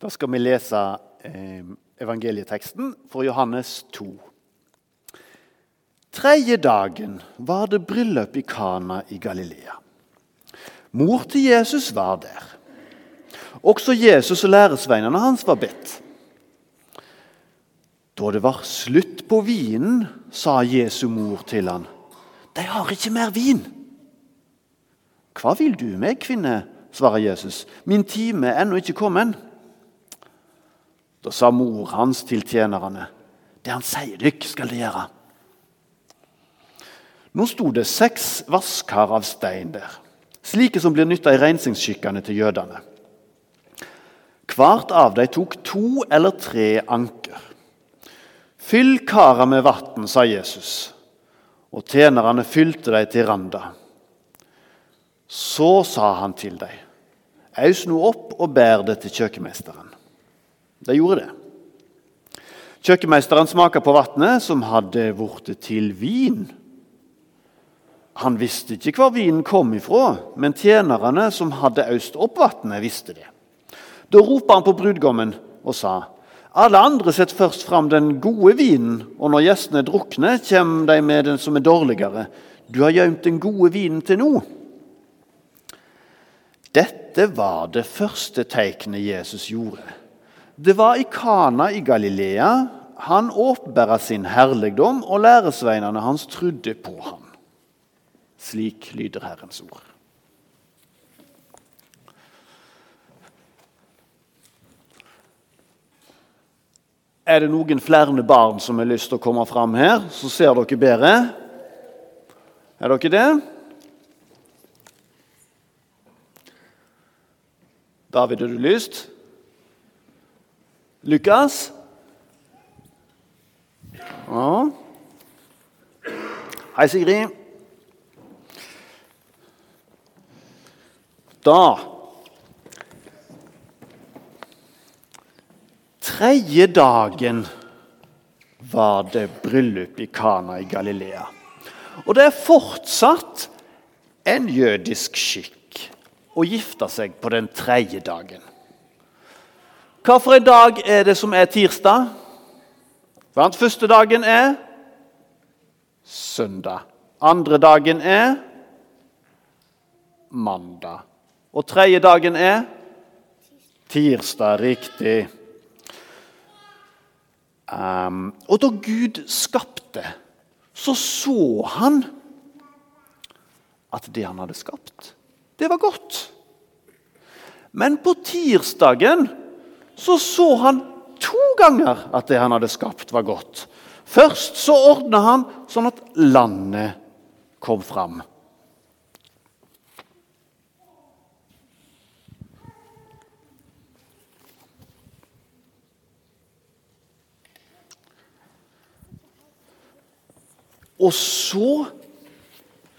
Da skal vi lese eh, evangelieteksten fra Johannes 2. Tredje dagen var det bryllup i Kana i Galilea. Mor til Jesus var der. Også Jesus og læresveinene hans var bedt. Da det var slutt på vinen, sa Jesu mor til han, De har ikke mer vin. Hva vil du med, kvinne? svarer Jesus. Min time er ennå ikke kommet. Da sa mor hans til tjenerne, det han sier dykk, skal de gjøre. Nå sto det seks vaskar av stein der, slike som blir nytta i rensingsskikkene til jødene. Hvert av dem tok to eller tre anker. Fyll kara med vann, sa Jesus, og tjenerne fylte dem til randa. Så sa han til dem, aus nå opp og bær det til kjøkkenmesteren. De gjorde det. Kjøkkenmesteren smaka på vannet, som hadde blitt til vin. Han visste ikke hvor vinen kom ifra, men tjenerne som hadde øst opp vannet, visste det. Da ropa han på brudgommen og sa:" Alle andre setter først fram den gode vinen, og når gjestene drukner, kommer de med den som er dårligere. Du har gjemt den gode vinen til nå. Dette var det første tegnet Jesus gjorde. Det var i Kana i Galilea. Han åpenbæra sin herligdom, og læresveinene hans trodde på ham. Slik lyder Herrens ord. Er det noen flere barn som har lyst til å komme fram her, så ser dere bedre? Er dere det? David, har du lyst? Lukas? Ja. Hei, Sigrid. Da Tredje dagen var det bryllup i Kana i Galilea. Og det er fortsatt en jødisk skikk å gifte seg på den tredje dagen. Hva for en dag er det som er tirsdag? Den første dagen er søndag. Andre dagen er mandag. Og tredje dagen er tirsdag. Riktig. Um, og da Gud skapte, så så han at det han hadde skapt, det var godt. Men på tirsdagen så så han to ganger at det han hadde skapt, var godt. Først så ordna han sånn at landet kom fram. Og så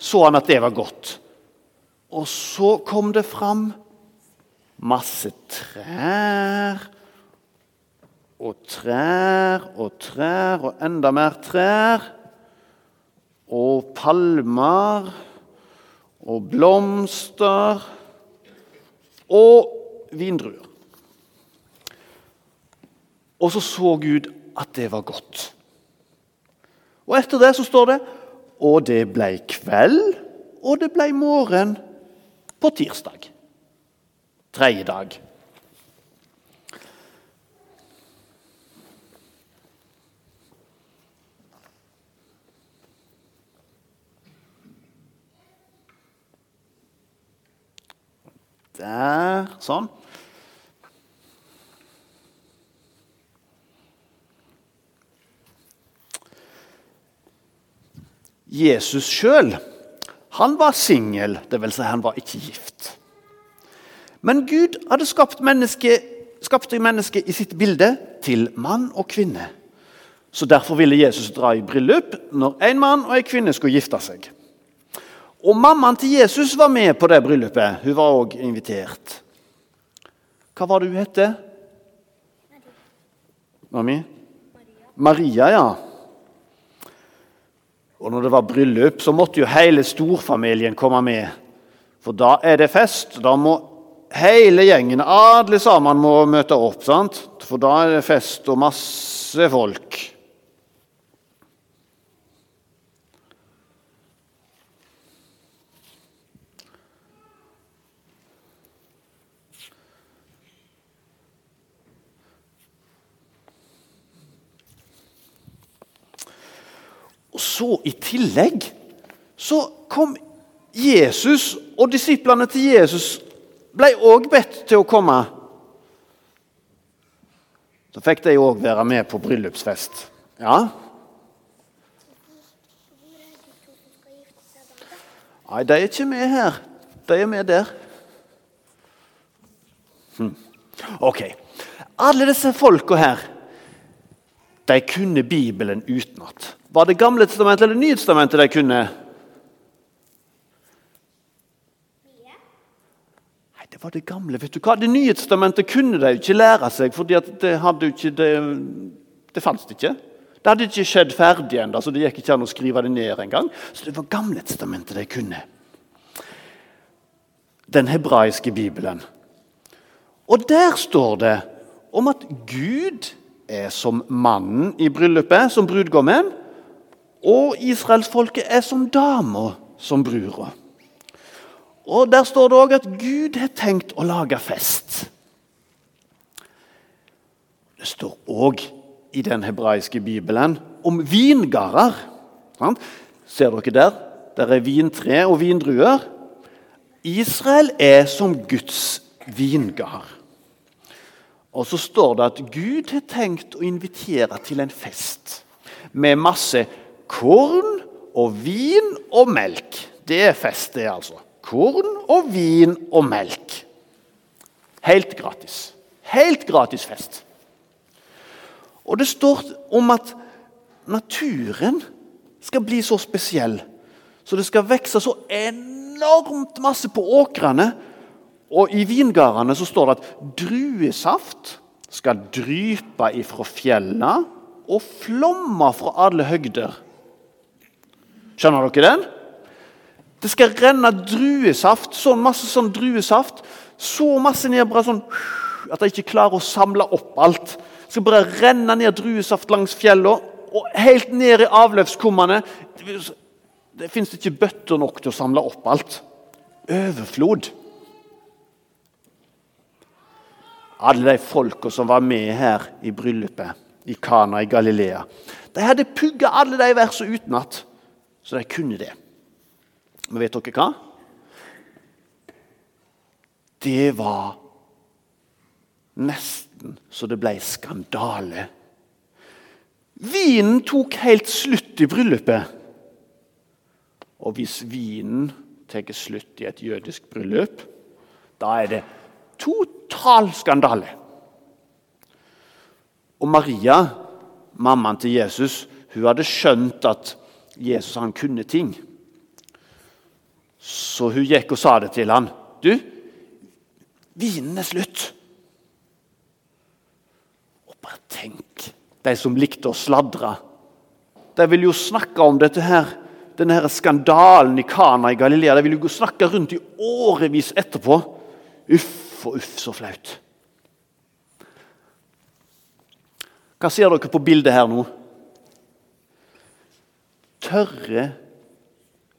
så han at det var godt. Og så kom det fram masse trær og trær og trær og enda mer trær. Og palmer og blomster og vindruer. Og så så Gud at det var godt. Og etter det så står det Og det ble kveld, og det ble morgen på tirsdag. Tredje dag. Der. Sånn. Jesus sjøl var singel, dvs. Si han var ikke gift. Men Gud hadde skapt mennesket, skapte mennesket i sitt bilde til mann og kvinne. Så Derfor ville Jesus dra i bryllup når en mann og en kvinne skulle gifte seg. Og Mammaen til Jesus var med på det bryllupet. Hun var òg invitert. Hva var det hun het? Mami? Maria, ja. Og når det var bryllup, så måtte jo hele storfamilien komme med. For da er det fest. Da må hele gjengen, alle sammen, må møte opp. sant? For da er det fest og masse folk. Og så i tillegg så kom Jesus og disiplene til Jesus ble òg bedt til å komme. Så fikk de òg være med på bryllupsfest. Ja? Nei, de er ikke med her. De er med der. Hm. Ok. Alle disse folka her de kunne Bibelen utenat. Var det Gamle testamentet eller Nye testamentet de kunne? Det var det gamle. vet du hva? Det nye testamentet kunne de ikke lære seg, for det jo ikke det, det fantes ikke. Det hadde ikke skjedd ferdig ennå, så det gikk ikke an å skrive det ned engang. Så det var Gamle testamentet de kunne. Den hebraiske bibelen. Og der står det om at Gud er som mannen i bryllupet, som brudgommen. Og israelsfolket er som dama, som brura. Og Der står det òg at Gud har tenkt å lage fest. Det står òg i den hebraiske bibelen om vingarder. Ser dere der? Der er vintre og vindruer. Israel er som Guds vingard. Og så står det at Gud har tenkt å invitere til en fest med masse korn og vin og melk. Det er fest, det, altså. Korn og vin og melk. Helt gratis. Helt gratis fest. Og det står om at naturen skal bli så spesiell. Så det skal vokse så enormt masse på åkrene. Og i vingardene så står det at druesaft skal drype ifra fjellene og flomme fra alle høgder. Skjønner dere den? Det skal renne druesaft, sånn masse sånn druesaft. Så masse ned bare sånn at de ikke klarer å samle opp alt. Det skal bare renne ned druesaft langs fjellene og helt ned i avløpskummene. Det, fins ikke bøtter nok til å samle opp alt. Overflod. Alle de folka som var med her i bryllupet i Kana i Galilea, de hadde pugga alle de versene utenat, så de kunne det. Men vet dere hva? Det var nesten så det ble skandale. Vinen tok helt slutt i bryllupet. Og hvis vinen tar slutt i et jødisk bryllup, da er det total skandale. Og Maria, mammaen til Jesus, hun hadde skjønt at Jesus han kunne ting. Så hun gikk og sa det til han. 'Du, vinen er slutt.' Og bare tenk, de som likte å sladre. De ville jo snakke om dette her, denne her skandalen i Kana i Galilea. De ville jo snakke rundt i årevis etterpå. Uff og uff, så flaut. Hva ser dere på bildet her nå? Tørre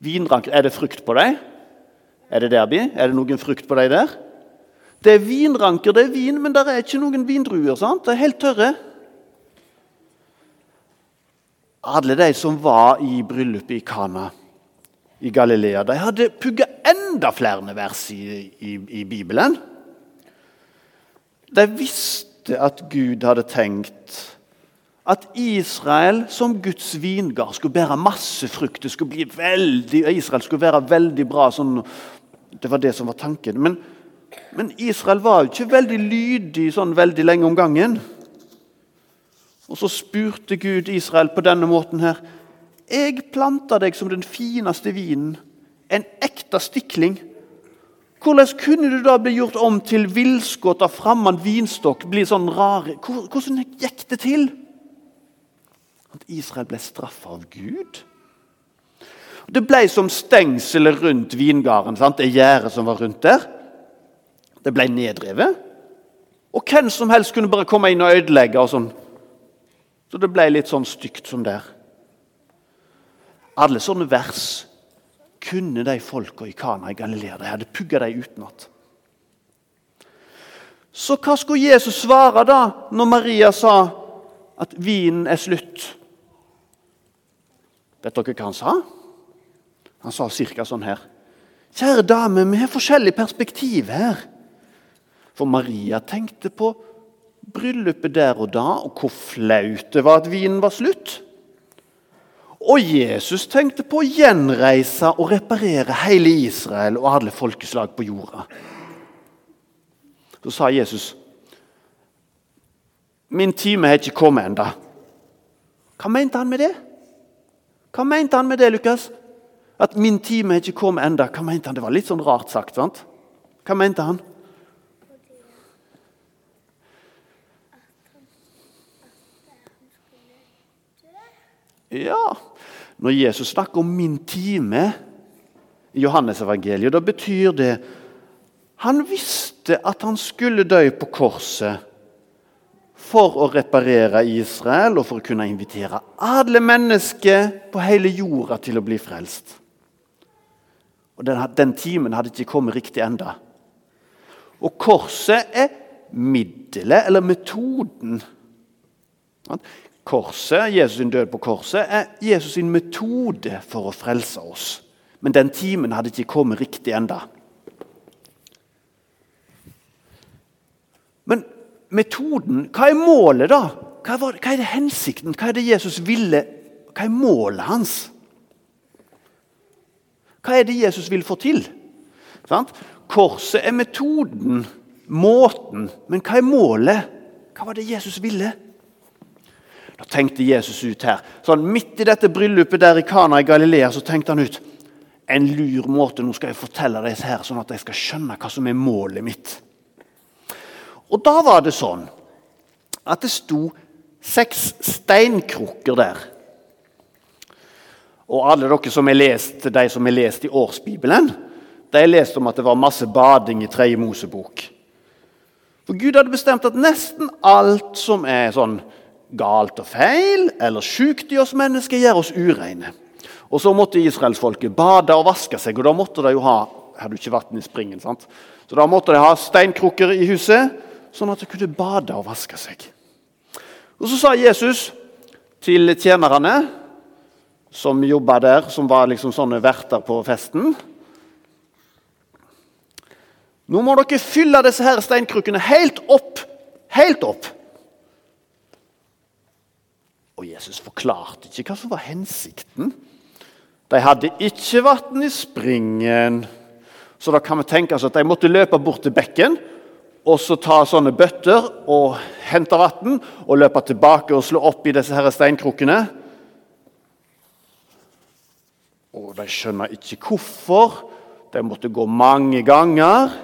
Vinranker, Er det frukt på dem? Er det derby? Er det noen frukt på dem der? Det er vinranker, det er vin, men det er ikke noen vindruer. sant? Det er helt tørre. Alle de som var i bryllupet i Kana i Galilea, de hadde pugga enda flere vers i, i, i Bibelen. De visste at Gud hadde tenkt at Israel som Guds vingard skulle bære masse frukt. Det skulle bli veldig, Israel skulle være veldig bra. Sånn, det var det som var tanken. Men, men, Israel var jo ikke veldig lydig sånn veldig lenge om gangen. Og så spurte Gud Israel på denne måten her. Jeg planta deg som den fineste vinen, en ekte stikling. Hvordan kunne du da bli gjort om til villskudd av fremmed vinstokk? bli sånn rare? Hvordan gikk det til? At Israel ble straffa av Gud. Det ble som stengselet rundt vingarden, sant? det gjerdet som var rundt der. Det ble nedrevet. Og hvem som helst kunne bare komme inn og ødelegge. og sånn. Så det ble litt sånn stygt som der. Alle sånne vers kunne de folka i Kana i Galilea. De hadde pugga dem utenat. Så hva skulle Jesus svare da, når Maria sa at vinen er slutt? Vet dere hva han sa? Han sa ca. sånn her. Kjære dame, vi har forskjellig perspektiv her. For Maria tenkte på bryllupet der og da, og hvor flaut det var at vinen var slutt. Og Jesus tenkte på å gjenreise og reparere hele Israel og alle folkeslag på jorda. Så sa Jesus, 'Min time har ikke kommet ennå.' Hva mente han med det? Hva mente han med det, Lukas? At 'min time er ikke kommet enda'. Hva mente han? Det var litt sånn rart sagt. sant? Hva mente han? Ja, Når Jesus snakker om 'min time' i Johannes-evangeliet, da betyr det Han visste at han skulle dø på korset for å reparere Israel og for å kunne invitere alle mennesker på hele jorda til å bli frelst. Og Den, den timen hadde ikke kommet riktig enda. Og korset er middelet, eller metoden. Korset, Jesus død på korset er Jesus sin metode for å frelse oss. Men den timen hadde ikke kommet riktig enda. Men metoden, hva er målet, da? Hva, var, hva er det hensikten? Hva er det Jesus ville? Hva er målet hans? Hva er det Jesus vil få til? Sant? Korset er metoden, måten, men hva er målet? Hva var det Jesus ville? Da tenkte Jesus ut her. Sånn, Midt i dette bryllupet der i Kana i Galilea så tenkte han ut en lur måte. Nå skal jeg fortelle disse her, sånn at jeg skal skjønne hva som er målet mitt. Og da var det sånn at det sto seks steinkrukker der. Og alle dere som har lest, de som har lest i årsbibelen, de har lest om at det var masse bading i Tredje Mosebok. For Gud hadde bestemt at nesten alt som er sånn galt og feil eller sjukt i oss mennesker, gjør oss ureine. Og så måtte israelsfolket bade og vaske seg, og da måtte de jo ha hadde ikke i springen, sant? Så da måtte de ha steinkrukker i huset, sånn at de kunne bade og vaske seg. Og Så sa Jesus til tjenerne som jobba der, som var liksom sånne verter på festen Nå må dere fylle disse her steinkrukkene helt opp. Helt opp. Og Jesus forklarte ikke hva som var hensikten. De hadde ikke vann i springen, så da kan vi tenke oss at de måtte løpe bort til bekken og så ta sånne bøtter og hente vann og løpe tilbake og slå opp i disse her steinkrukkene. Og de skjønner ikke hvorfor. De måtte gå mange ganger.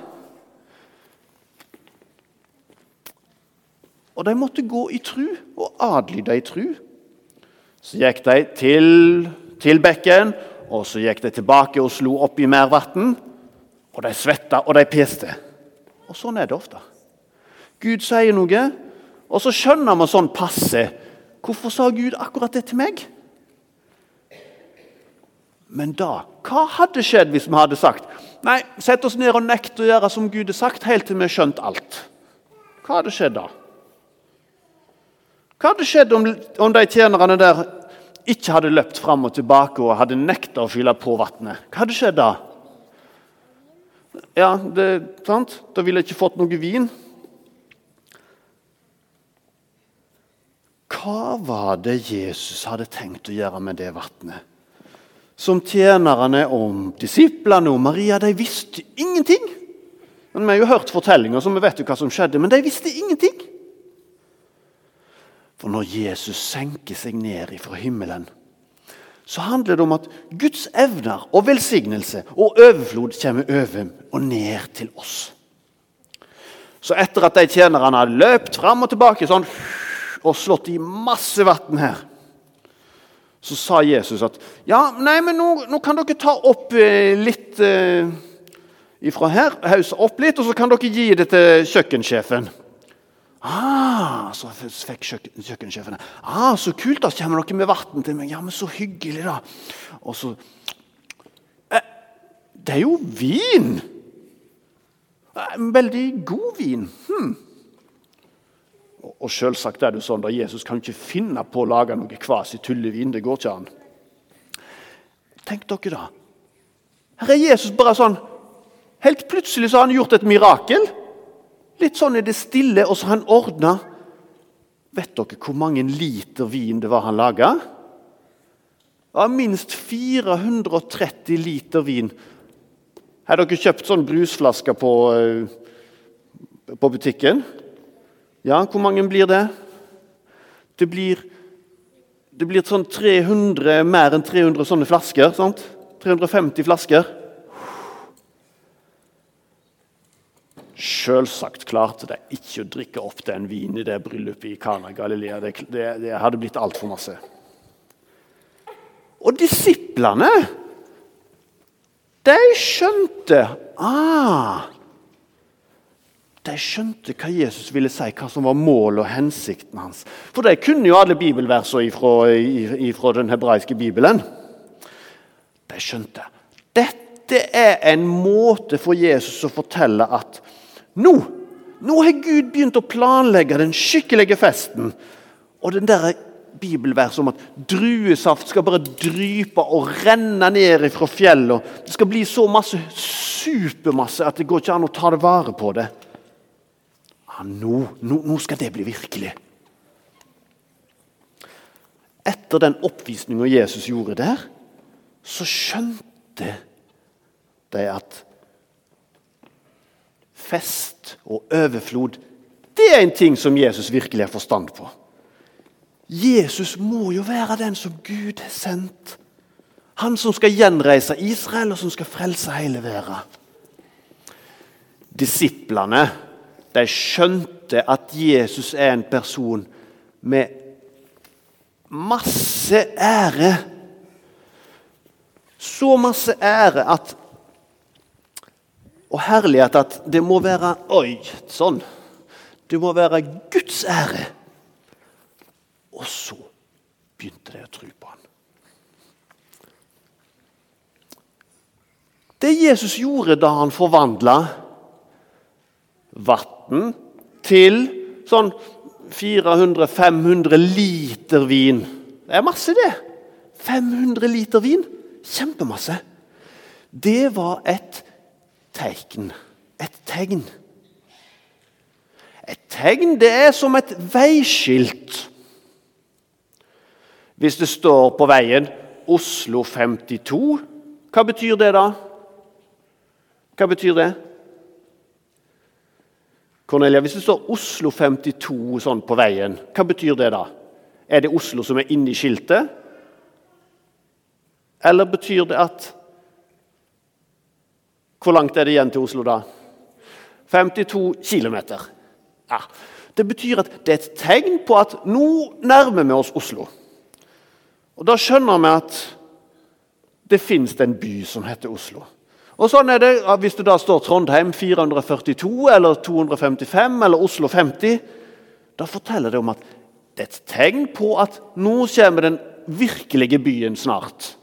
Og de måtte gå i tru og adlyde i tru. Så gikk de til, til bekken, og så gikk de tilbake og slo opp i mer vann. Og de svetta og de peste. Og sånn er det ofte. Gud sier noe, og så skjønner man sånn passe. Hvorfor sa Gud akkurat det til meg? Men da, hva hadde skjedd hvis vi hadde sagt Nei, sett oss ned og nekt å gjøre som Gud har sagt, helt til vi har skjønt alt? Hva hadde skjedd da? Hva hadde skjedd om, om de tjenerne der ikke hadde løpt fram og tilbake og hadde nekta å fylle på vannet? Hva hadde skjedd da? Ja, det, sant? Da ville jeg ikke fått noe vin. Hva var det Jesus hadde tenkt å gjøre med det vannet? Som tjenerne om disiplene og Maria de visste ingenting. Men Vi har jo hørt fortellinger, så vi vet jo hva som skjedde, men de visste ingenting. For når Jesus senker seg ned fra himmelen, så handler det om at Guds evner og velsignelse og overflod kommer over og ned til oss. Så etter at de tjenerne hadde løpt fram og tilbake sånn, og slått i masse vann her, så sa Jesus at ja, nei, men nå, nå kan dere ta opp eh, litt eh, ifra her, hause opp litt, og så kan dere gi det til kjøkkensjefen. Ah, så fikk kjøkken, kjøkkensjefen ah, Så kult, da kommer dere med vann til meg. Ja, men så hyggelig, da. Og så eh, Det er jo vin! En veldig god vin. Hmm. Og, selvsagt er det sånn at Jesus kan ikke finne på å lage noe kvasi tullevin. Det går ikke an. Tenk dere da. Her er Jesus bare sånn Helt plutselig så har han gjort et mirakel. Litt sånn i det stille, og så har han ordna Vet dere hvor mange liter vin det var han laga? Ja, minst 430 liter vin. Har dere kjøpt sånn brusflasker på, eh, på butikken? Ja, hvor mange blir det? Det blir, det blir sånn 300, mer enn 300 sånne flasker. sant? 350 flasker. Selvsagt klarte de ikke å drikke opp den vinen i det bryllupet i Kana Galilea. Det, det, det hadde blitt altfor masse. Og disiplene, de skjønte ah, De skjønte hva Jesus ville si, hva som var målet og hensikten hans. For de kunne jo alle bibelversene fra den hebraiske bibelen. De skjønte. Dette er en måte for Jesus å fortelle at nå, nå har Gud begynt å planlegge den skikkelige festen. Og den der bibelverset om at druesaft skal bare drype og renne ned fra fjellet. Det skal bli så masse supermasse at det går ikke an å ta det vare på det. Ja, nå, nå, nå skal det bli virkelig. Etter den oppvisninga Jesus gjorde der, så skjønte de at fest og overflod, det er en ting som Jesus virkelig har forstand på. Jesus må jo være den som Gud har sendt. Han som skal gjenreise Israel, og som skal frelse hele verden. Disiplene de skjønte at Jesus er en person med masse ære. Så masse ære at og herlighet at det må være Oi, sånn. Det må være Guds ære. Og så begynte de å tro på han. Det Jesus gjorde da han forvandla vann til sånn 400-500 liter vin Det er masse, det. 500 liter vin. Kjempemasse. Det var et tegn. Et tegn. Et tegn det er som et veiskilt. Hvis det står på veien 'Oslo 52', hva betyr det da? Hva betyr det? Cornelia, Hvis det står Oslo 52 sånn på veien, hva betyr det da? Er det Oslo som er inni skiltet? Eller betyr det at hvor langt er det igjen til Oslo, da? 52 km. Ja. Det betyr at det er et tegn på at nå nærmer vi oss Oslo. Og Da skjønner vi at det fins en by som heter Oslo. Og sånn er det Hvis det da står Trondheim 442 eller 255 eller Oslo 50, da forteller det om at det er et tegn på at nå kommer den virkelige byen snart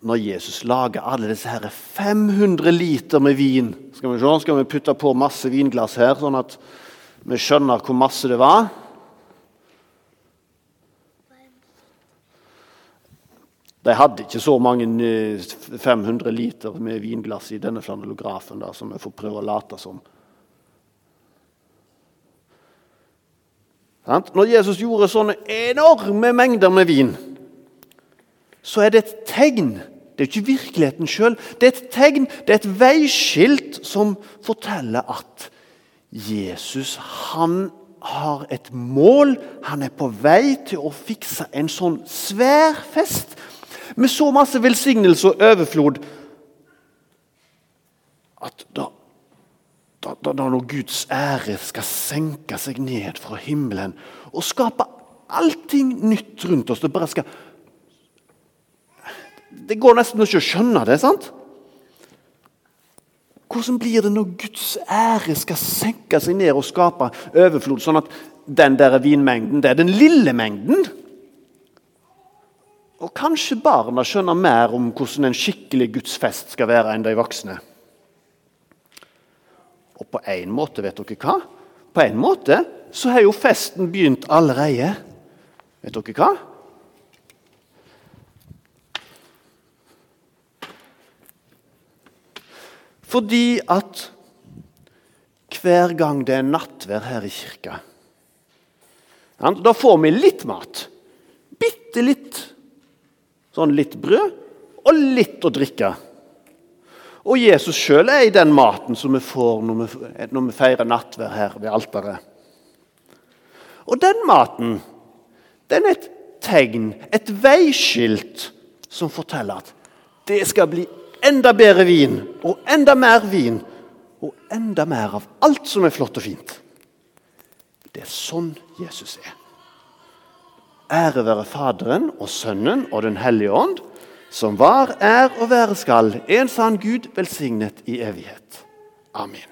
når Jesus lager alle disse her 500 liter med vin Skal vi se, skal vi putte på masse vinglass her, sånn at vi skjønner hvor masse det var? De hadde ikke så mange 500 eh, liter med vinglass i denne flanellografen som vi får prøve å late som. Når Jesus gjorde sånne enorme mengder med vin, så er det et tegn det er ikke virkeligheten sjøl. Det er et tegn, det er et veiskilt som forteller at Jesus han har et mål. Han er på vei til å fikse en sånn svær fest med så masse velsignelse og overflod at da, da, da, når Guds ære skal senke seg ned fra himmelen og skape allting nytt rundt oss Det bare skal det går nesten ikke å skjønne det. sant? Hvordan blir det når Guds ære skal senke seg ned og skape overflod, sånn at den der vinmengden det er den lille mengden? Kanskje barna skjønner mer om hvordan en skikkelig gudsfest skal være, enn de voksne. Og på en måte, vet dere hva? På en måte så har jo festen begynt allerede. Vet dere hva? Fordi at hver gang det er nattvær her i kirka Da får vi litt mat. Bitte litt. Sånn litt brød og litt å drikke. Og Jesus sjøl er i den maten som vi får når vi, når vi feirer nattvær her ved alteret. Og den maten den er et tegn, et veiskilt, som forteller at det skal bli enda bedre vin og enda mer vin og enda mer av alt som er flott og fint. Det er sånn Jesus er. Ære være Faderen og Sønnen og Den hellige ånd, som var, er og være skal, en sann Gud, velsignet i evighet. Amen.